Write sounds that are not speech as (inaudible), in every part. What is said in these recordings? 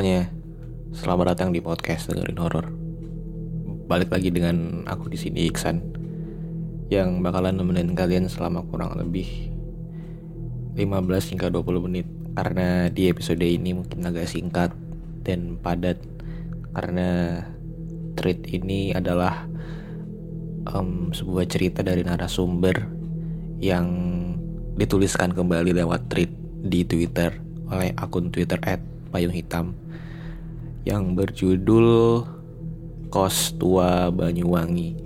semuanya, selamat datang di podcast dengerin horor. Balik lagi dengan aku di sini Iksan, yang bakalan nemenin kalian selama kurang lebih 15 hingga 20 menit. Karena di episode ini mungkin agak singkat dan padat, karena treat ini adalah um, sebuah cerita dari narasumber yang dituliskan kembali lewat tweet di Twitter oleh akun Twitter Payung Hitam yang berjudul Kos Tua Banyuwangi.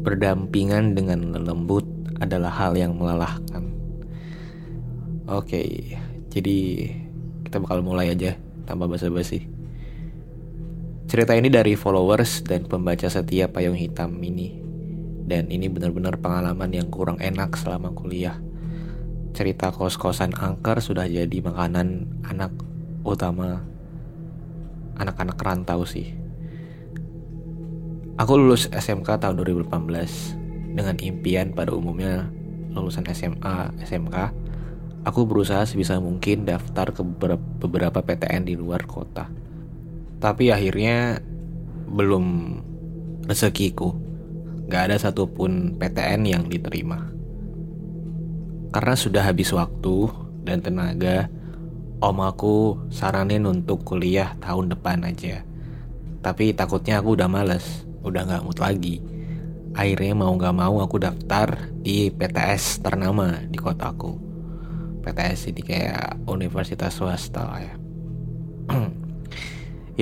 Berdampingan dengan lembut adalah hal yang melelahkan. Oke, jadi kita bakal mulai aja tanpa basa-basi. Cerita ini dari followers dan pembaca setia Payung Hitam ini. Dan ini benar-benar pengalaman yang kurang enak selama kuliah cerita kos-kosan angker sudah jadi makanan anak utama anak-anak rantau sih. Aku lulus SMK tahun 2018 dengan impian pada umumnya lulusan SMA, SMK. Aku berusaha sebisa mungkin daftar ke beberapa PTN di luar kota. Tapi akhirnya belum rezekiku. Gak ada satupun PTN yang diterima. Karena sudah habis waktu dan tenaga, om aku saranin untuk kuliah tahun depan aja. Tapi takutnya aku udah males, udah gak mood lagi. Akhirnya mau gak mau aku daftar di PTS ternama di kotaku. PTS ini kayak universitas swasta lah ya. (clears throat)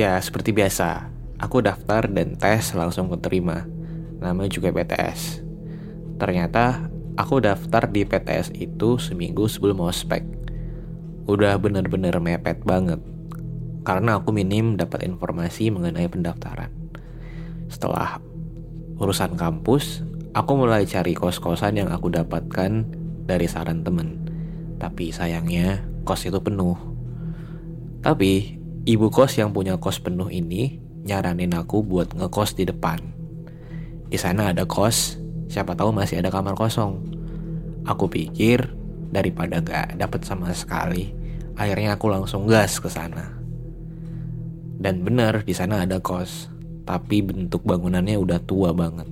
ya seperti biasa, aku daftar dan tes langsung keterima. Namanya juga PTS. Ternyata Aku daftar di PTS itu seminggu sebelum ospek. Udah bener-bener mepet banget. Karena aku minim dapat informasi mengenai pendaftaran. Setelah urusan kampus, aku mulai cari kos-kosan yang aku dapatkan dari saran temen. Tapi sayangnya kos itu penuh. Tapi ibu kos yang punya kos penuh ini nyaranin aku buat ngekos di depan. Di sana ada kos Siapa tahu masih ada kamar kosong. Aku pikir daripada gak dapet sama sekali, akhirnya aku langsung gas ke sana. Dan benar di sana ada kos, tapi bentuk bangunannya udah tua banget.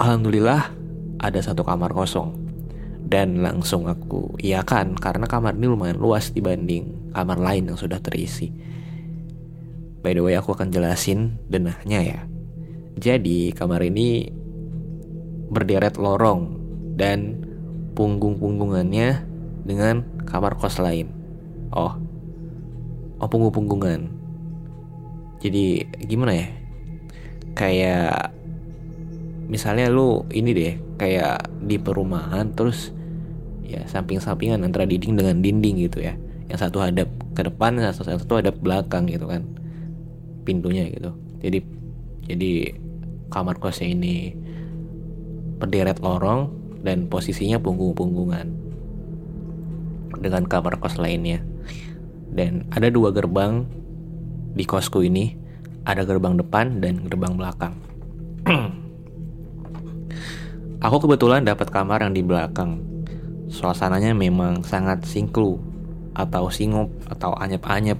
Alhamdulillah ada satu kamar kosong dan langsung aku iakan karena kamar ini lumayan luas dibanding kamar lain yang sudah terisi. By the way aku akan jelasin denahnya ya. Jadi kamar ini berderet lorong dan punggung-punggungannya dengan kamar kos lain. Oh, oh punggung-punggungan. Jadi gimana ya? Kayak misalnya lu ini deh, kayak di perumahan terus ya samping-sampingan antara dinding dengan dinding gitu ya. Yang satu hadap ke depan, yang satu hadap belakang gitu kan. Pintunya gitu. Jadi jadi kamar kosnya ini berderet lorong dan posisinya punggung-punggungan dengan kamar kos lainnya. Dan ada dua gerbang di kosku ini, ada gerbang depan dan gerbang belakang. (clears throat) Aku kebetulan dapat kamar yang di belakang. Suasananya memang sangat singklu atau singup atau anyep-anyep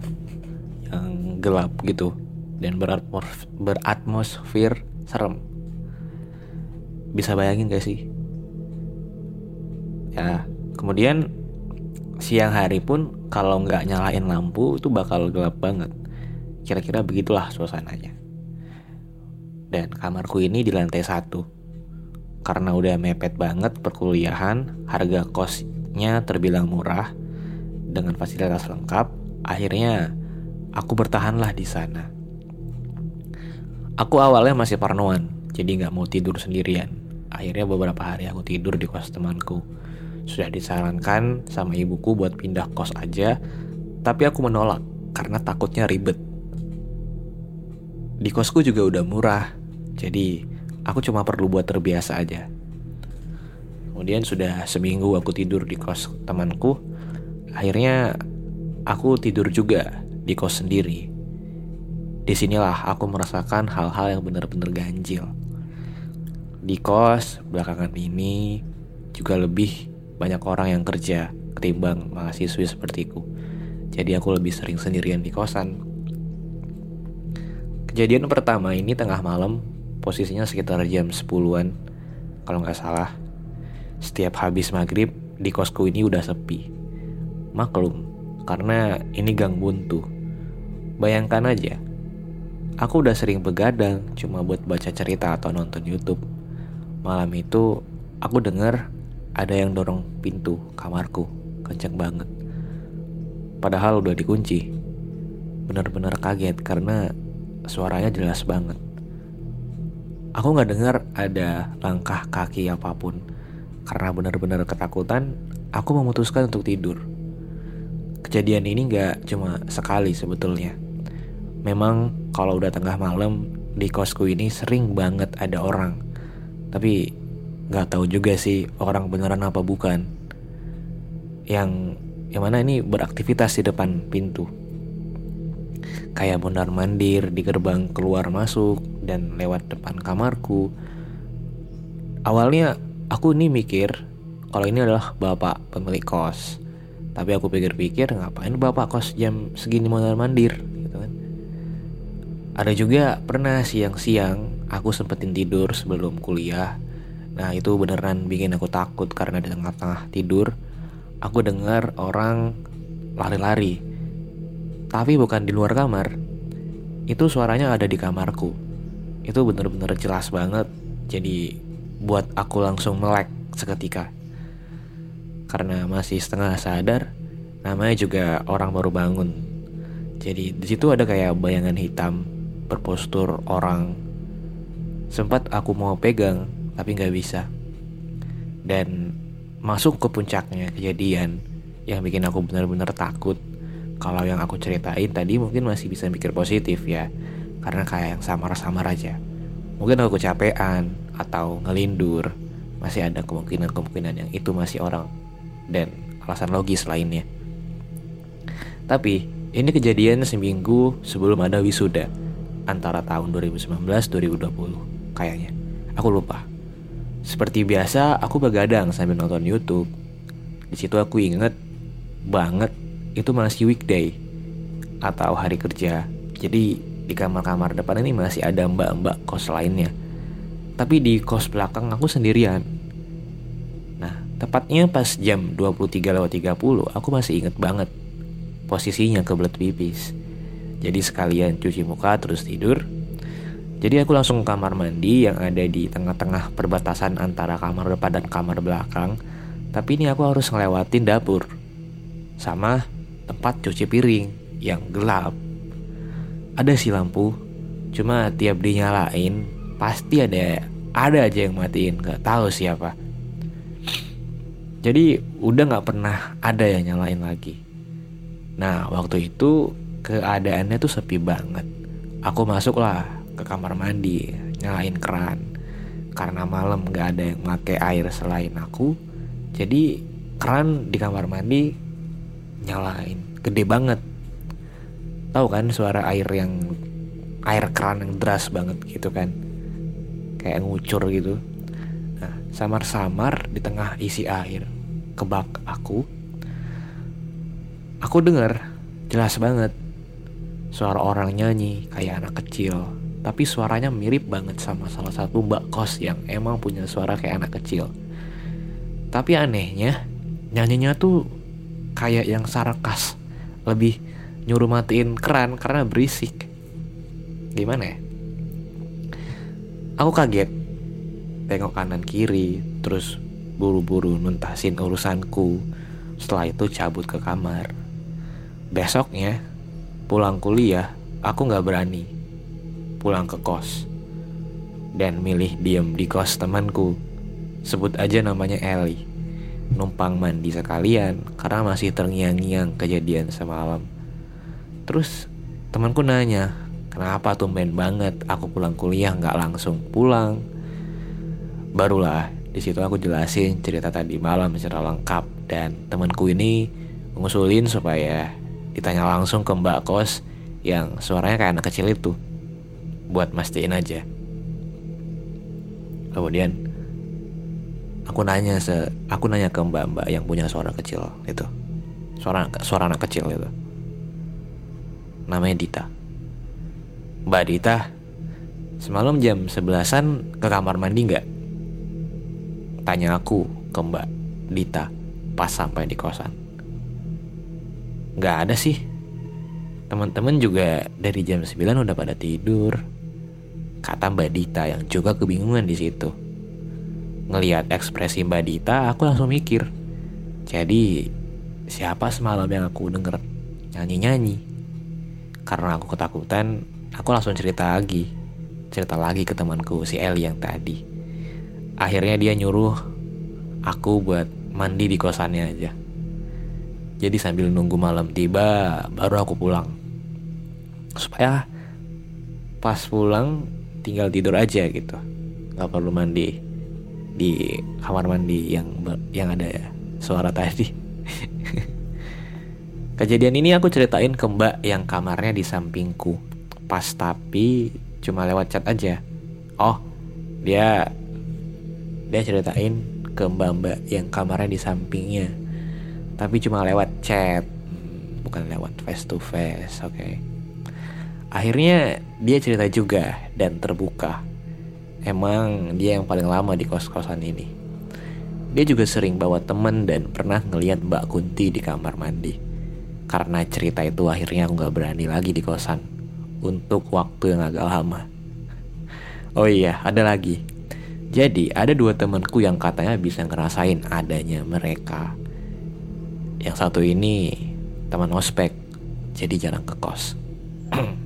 yang gelap gitu dan beratmosfer serem bisa bayangin gak sih ya kemudian siang hari pun kalau nggak nyalain lampu itu bakal gelap banget kira-kira begitulah suasananya Dan kamarku ini di lantai satu. Karena udah mepet banget perkuliahan, harga kosnya terbilang murah dengan fasilitas lengkap. Akhirnya aku bertahanlah di sana. Aku awalnya masih parnoan, jadi nggak mau tidur sendirian. Akhirnya beberapa hari aku tidur di kos temanku. Sudah disarankan sama ibuku buat pindah kos aja, tapi aku menolak karena takutnya ribet. Di kosku juga udah murah, jadi aku cuma perlu buat terbiasa aja. Kemudian sudah seminggu aku tidur di kos temanku, akhirnya aku tidur juga di kos sendiri. Di sinilah aku merasakan hal-hal yang benar-benar ganjil. Di kos belakangan ini juga lebih banyak orang yang kerja ketimbang mahasiswi sepertiku. Jadi aku lebih sering sendirian di kosan. Kejadian pertama ini tengah malam, posisinya sekitar jam 10-an, kalau nggak salah. Setiap habis maghrib, di kosku ini udah sepi. Maklum, karena ini gang buntu. Bayangkan aja, aku udah sering begadang cuma buat baca cerita atau nonton YouTube Malam itu aku dengar ada yang dorong pintu kamarku kencang banget. Padahal udah dikunci. Benar-benar kaget karena suaranya jelas banget. Aku nggak dengar ada langkah kaki apa pun. Karena benar-benar ketakutan, aku memutuskan untuk tidur. Kejadian ini nggak cuma sekali sebetulnya. Memang kalau udah tengah malam di kosku ini sering banget ada orang tapi nggak tahu juga sih orang beneran apa bukan. Yang yang mana ini beraktivitas di depan pintu. Kayak mondar mandir di gerbang keluar masuk dan lewat depan kamarku. Awalnya aku ini mikir kalau ini adalah bapak pemilik kos. Tapi aku pikir-pikir ngapain bapak kos jam segini mondar mandir gitu kan? Ada juga pernah siang-siang aku sempetin tidur sebelum kuliah. Nah itu beneran bikin aku takut karena di tengah-tengah tidur aku dengar orang lari-lari. Tapi bukan di luar kamar. Itu suaranya ada di kamarku. Itu bener-bener jelas banget. Jadi buat aku langsung melek seketika. Karena masih setengah sadar, namanya juga orang baru bangun. Jadi di situ ada kayak bayangan hitam berpostur orang Sempat aku mau pegang, tapi nggak bisa. Dan masuk ke puncaknya kejadian yang bikin aku benar-benar takut. Kalau yang aku ceritain tadi mungkin masih bisa mikir positif ya, karena kayak yang samar-samar aja. Mungkin aku kecapean atau ngelindur, masih ada kemungkinan-kemungkinan yang itu masih orang dan alasan logis lainnya. Tapi ini kejadian seminggu sebelum ada wisuda antara tahun 2019-2020 kayaknya. Aku lupa. Seperti biasa, aku begadang sambil nonton YouTube. Di situ aku inget banget itu masih weekday atau hari kerja. Jadi di kamar-kamar depan ini masih ada mbak-mbak kos lainnya. Tapi di kos belakang aku sendirian. Nah, tepatnya pas jam 23.30 aku masih inget banget posisinya kebelet pipis. Jadi sekalian cuci muka terus tidur jadi aku langsung ke kamar mandi yang ada di tengah-tengah perbatasan antara kamar depan dan kamar belakang. Tapi ini aku harus ngelewatin dapur. Sama tempat cuci piring yang gelap. Ada sih lampu, cuma tiap dinyalain pasti ada ada aja yang matiin, nggak tahu siapa. Jadi udah nggak pernah ada yang nyalain lagi. Nah waktu itu keadaannya tuh sepi banget. Aku masuk lah ke kamar mandi nyalain keran. Karena malam gak ada yang pakai air selain aku jadi keran di kamar mandi nyalain. Gede banget. Tahu kan suara air yang air keran yang deras banget gitu kan? Kayak ngucur gitu. Nah samar-samar di tengah isi air kebak aku aku dengar jelas banget suara orang nyanyi kayak anak kecil tapi suaranya mirip banget sama salah satu mbak kos yang emang punya suara kayak anak kecil. Tapi anehnya, nyanyinya tuh kayak yang sarkas, lebih nyuruh matiin keran karena berisik. Gimana ya? Aku kaget. Tengok kanan kiri, terus buru-buru nuntasin urusanku. Setelah itu cabut ke kamar. Besoknya, pulang kuliah, aku gak berani pulang ke kos. Dan milih diem di kos temanku. Sebut aja namanya Eli. Numpang mandi sekalian karena masih terngiang-ngiang kejadian semalam. Terus temanku nanya, kenapa tumben banget aku pulang kuliah nggak langsung pulang? Barulah di situ aku jelasin cerita tadi malam secara lengkap dan temanku ini mengusulin supaya ditanya langsung ke mbak kos yang suaranya kayak anak kecil itu buat mastiin aja. Kemudian aku nanya se aku nanya ke mbak-mbak yang punya suara kecil itu. Suara suara anak kecil itu. Namanya Dita. Mbak Dita, semalam jam sebelasan ke kamar mandi nggak? Tanya aku ke Mbak Dita pas sampai di kosan. Gak ada sih. Teman-teman juga dari jam 9 udah pada tidur. Kata Mbak Dita yang juga kebingungan di situ. Ngeliat ekspresi Mbak Dita, aku langsung mikir. Jadi, siapa semalam yang aku denger nyanyi-nyanyi? Karena aku ketakutan, aku langsung cerita lagi. Cerita lagi ke temanku si Eli yang tadi. Akhirnya dia nyuruh aku buat mandi di kosannya aja. Jadi sambil nunggu malam tiba, baru aku pulang. Supaya pas pulang tinggal tidur aja gitu. Gak perlu mandi di kamar mandi yang yang ada suara tadi. (laughs) Kejadian ini aku ceritain ke mbak yang kamarnya di sampingku. Pas tapi cuma lewat chat aja. Oh, dia dia ceritain ke mbak-mbak yang kamarnya di sampingnya tapi cuma lewat chat bukan lewat face to face oke okay. Akhirnya dia cerita juga dan terbuka emang dia yang paling lama di kos-kosan ini dia juga sering bawa temen dan pernah ngeliat Mbak Kunti di kamar mandi. Karena cerita itu akhirnya aku gak berani lagi di kosan. Untuk waktu yang agak lama. Oh iya, ada lagi. Jadi ada dua temanku yang katanya bisa ngerasain adanya mereka. Yang satu ini teman ospek, jadi jarang ke kos. (clears throat)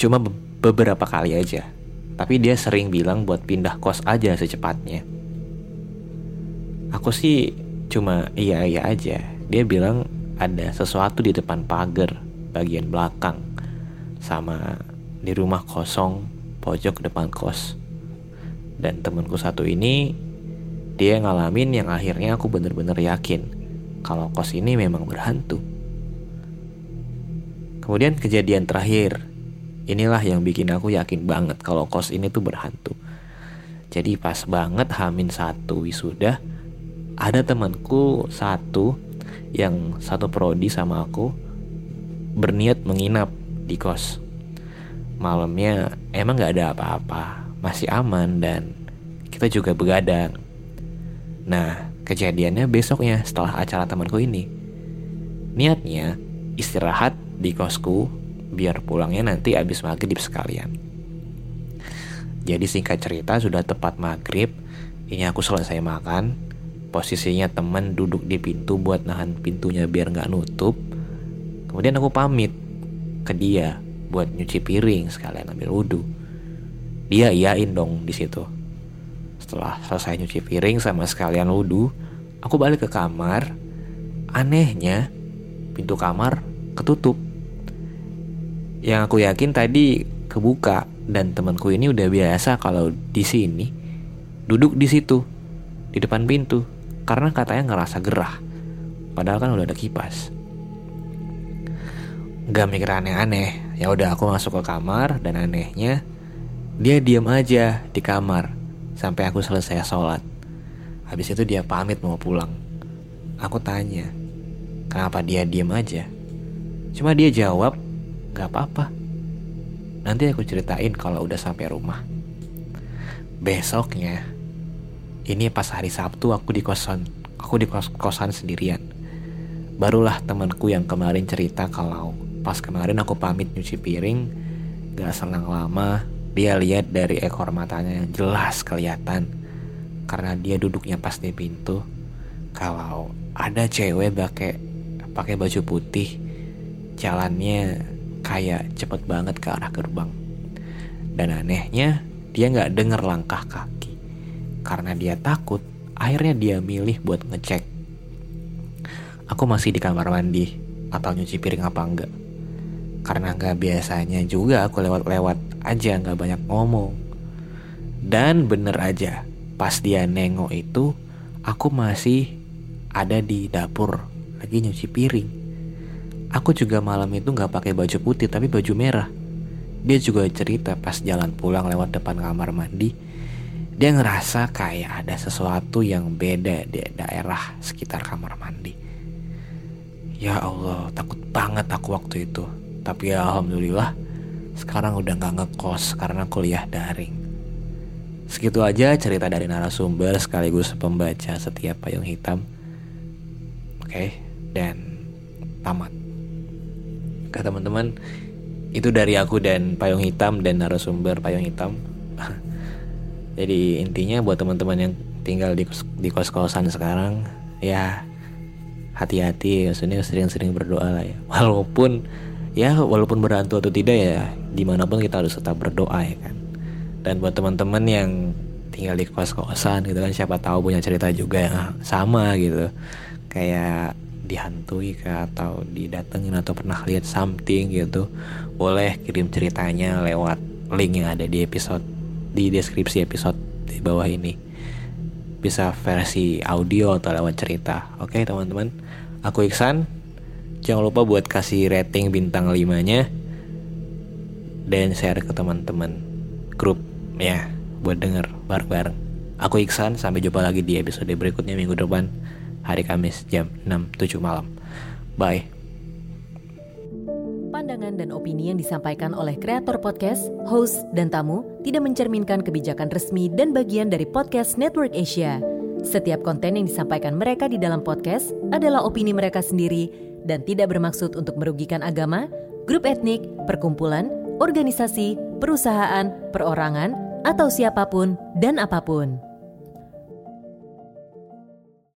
Cuma be beberapa kali aja. Tapi dia sering bilang buat pindah kos aja secepatnya. Aku sih cuma iya iya aja. Dia bilang ada sesuatu di depan pagar bagian belakang sama di rumah kosong pojok depan kos. Dan temanku satu ini dia ngalamin yang akhirnya aku bener-bener yakin kalau kos ini memang berhantu. Kemudian kejadian terakhir, inilah yang bikin aku yakin banget kalau kos ini tuh berhantu. Jadi pas banget Hamin satu wisuda, ada temanku satu yang satu prodi sama aku berniat menginap di kos. Malamnya emang gak ada apa-apa, masih aman dan kita juga begadang. Nah, kejadiannya besoknya setelah acara temanku ini. Niatnya istirahat di kosku biar pulangnya nanti abis maghrib sekalian. Jadi singkat cerita sudah tepat maghrib, ini aku selesai makan, posisinya temen duduk di pintu buat nahan pintunya biar nggak nutup. Kemudian aku pamit ke dia buat nyuci piring sekalian ambil wudhu. Dia iyain dong di situ. Setelah selesai nyuci piring sama sekalian wudhu, aku balik ke kamar. Anehnya, pintu kamar ketutup. Yang aku yakin tadi kebuka dan temanku ini udah biasa kalau di sini duduk di situ di depan pintu karena katanya ngerasa gerah. Padahal kan udah ada kipas. Gak mikir aneh-aneh. Ya udah aku masuk ke kamar dan anehnya dia diam aja di kamar sampai aku selesai sholat. Habis itu dia pamit mau pulang. Aku tanya, kenapa dia diam aja? Cuma dia jawab, gak apa-apa. Nanti aku ceritain kalau udah sampai rumah. Besoknya, ini pas hari Sabtu aku di kosan, aku di kos kosan sendirian. Barulah temanku yang kemarin cerita kalau pas kemarin aku pamit nyuci piring, gak senang lama, Dia lihat dari ekor matanya yang jelas kelihatan karena dia duduknya pas di pintu. Kalau ada cewek pakai pakai baju putih, jalannya kayak cepet banget ke arah gerbang. Dan anehnya dia nggak dengar langkah kaki karena dia takut. Akhirnya dia milih buat ngecek. Aku masih di kamar mandi atau nyuci piring apa enggak karena nggak biasanya juga aku lewat-lewat aja nggak banyak ngomong dan bener aja pas dia nengok itu aku masih ada di dapur lagi nyuci piring aku juga malam itu nggak pakai baju putih tapi baju merah dia juga cerita pas jalan pulang lewat depan kamar mandi dia ngerasa kayak ada sesuatu yang beda di daerah sekitar kamar mandi ya Allah takut banget aku waktu itu tapi ya alhamdulillah sekarang udah gak ngekos karena kuliah daring. Segitu aja cerita dari narasumber sekaligus pembaca setiap payung hitam. Oke, dan tamat. Oke teman-teman, itu dari aku dan payung hitam dan narasumber payung hitam. (laughs) Jadi intinya buat teman-teman yang tinggal di, di kos-kosan sekarang, ya hati-hati, maksudnya sering-sering berdoa lah ya. (laughs) Walaupun ya walaupun berhantu atau tidak ya di mana pun kita harus tetap berdoa ya kan dan buat teman-teman yang tinggal di kos-kosan gitu kan siapa tahu punya cerita juga yang sama gitu kayak dihantui kah? Atau didatengin? Atau pernah lihat something gitu? Boleh kirim ceritanya lewat link yang ada di episode di deskripsi episode di bawah ini. Bisa versi audio atau lewat cerita. Oke teman-teman. Aku Iksan. Jangan lupa buat kasih rating bintang 5-nya dan share ke teman-teman grup ya buat denger bareng-bareng. Aku Iksan, sampai jumpa lagi di episode berikutnya minggu depan hari Kamis jam 6-7 malam. Bye. Pandangan dan opini yang disampaikan oleh kreator podcast, host, dan tamu tidak mencerminkan kebijakan resmi dan bagian dari podcast Network Asia. Setiap konten yang disampaikan mereka di dalam podcast adalah opini mereka sendiri dan tidak bermaksud untuk merugikan agama, grup etnik, perkumpulan, organisasi, perusahaan, perorangan, atau siapa pun dan apa pun.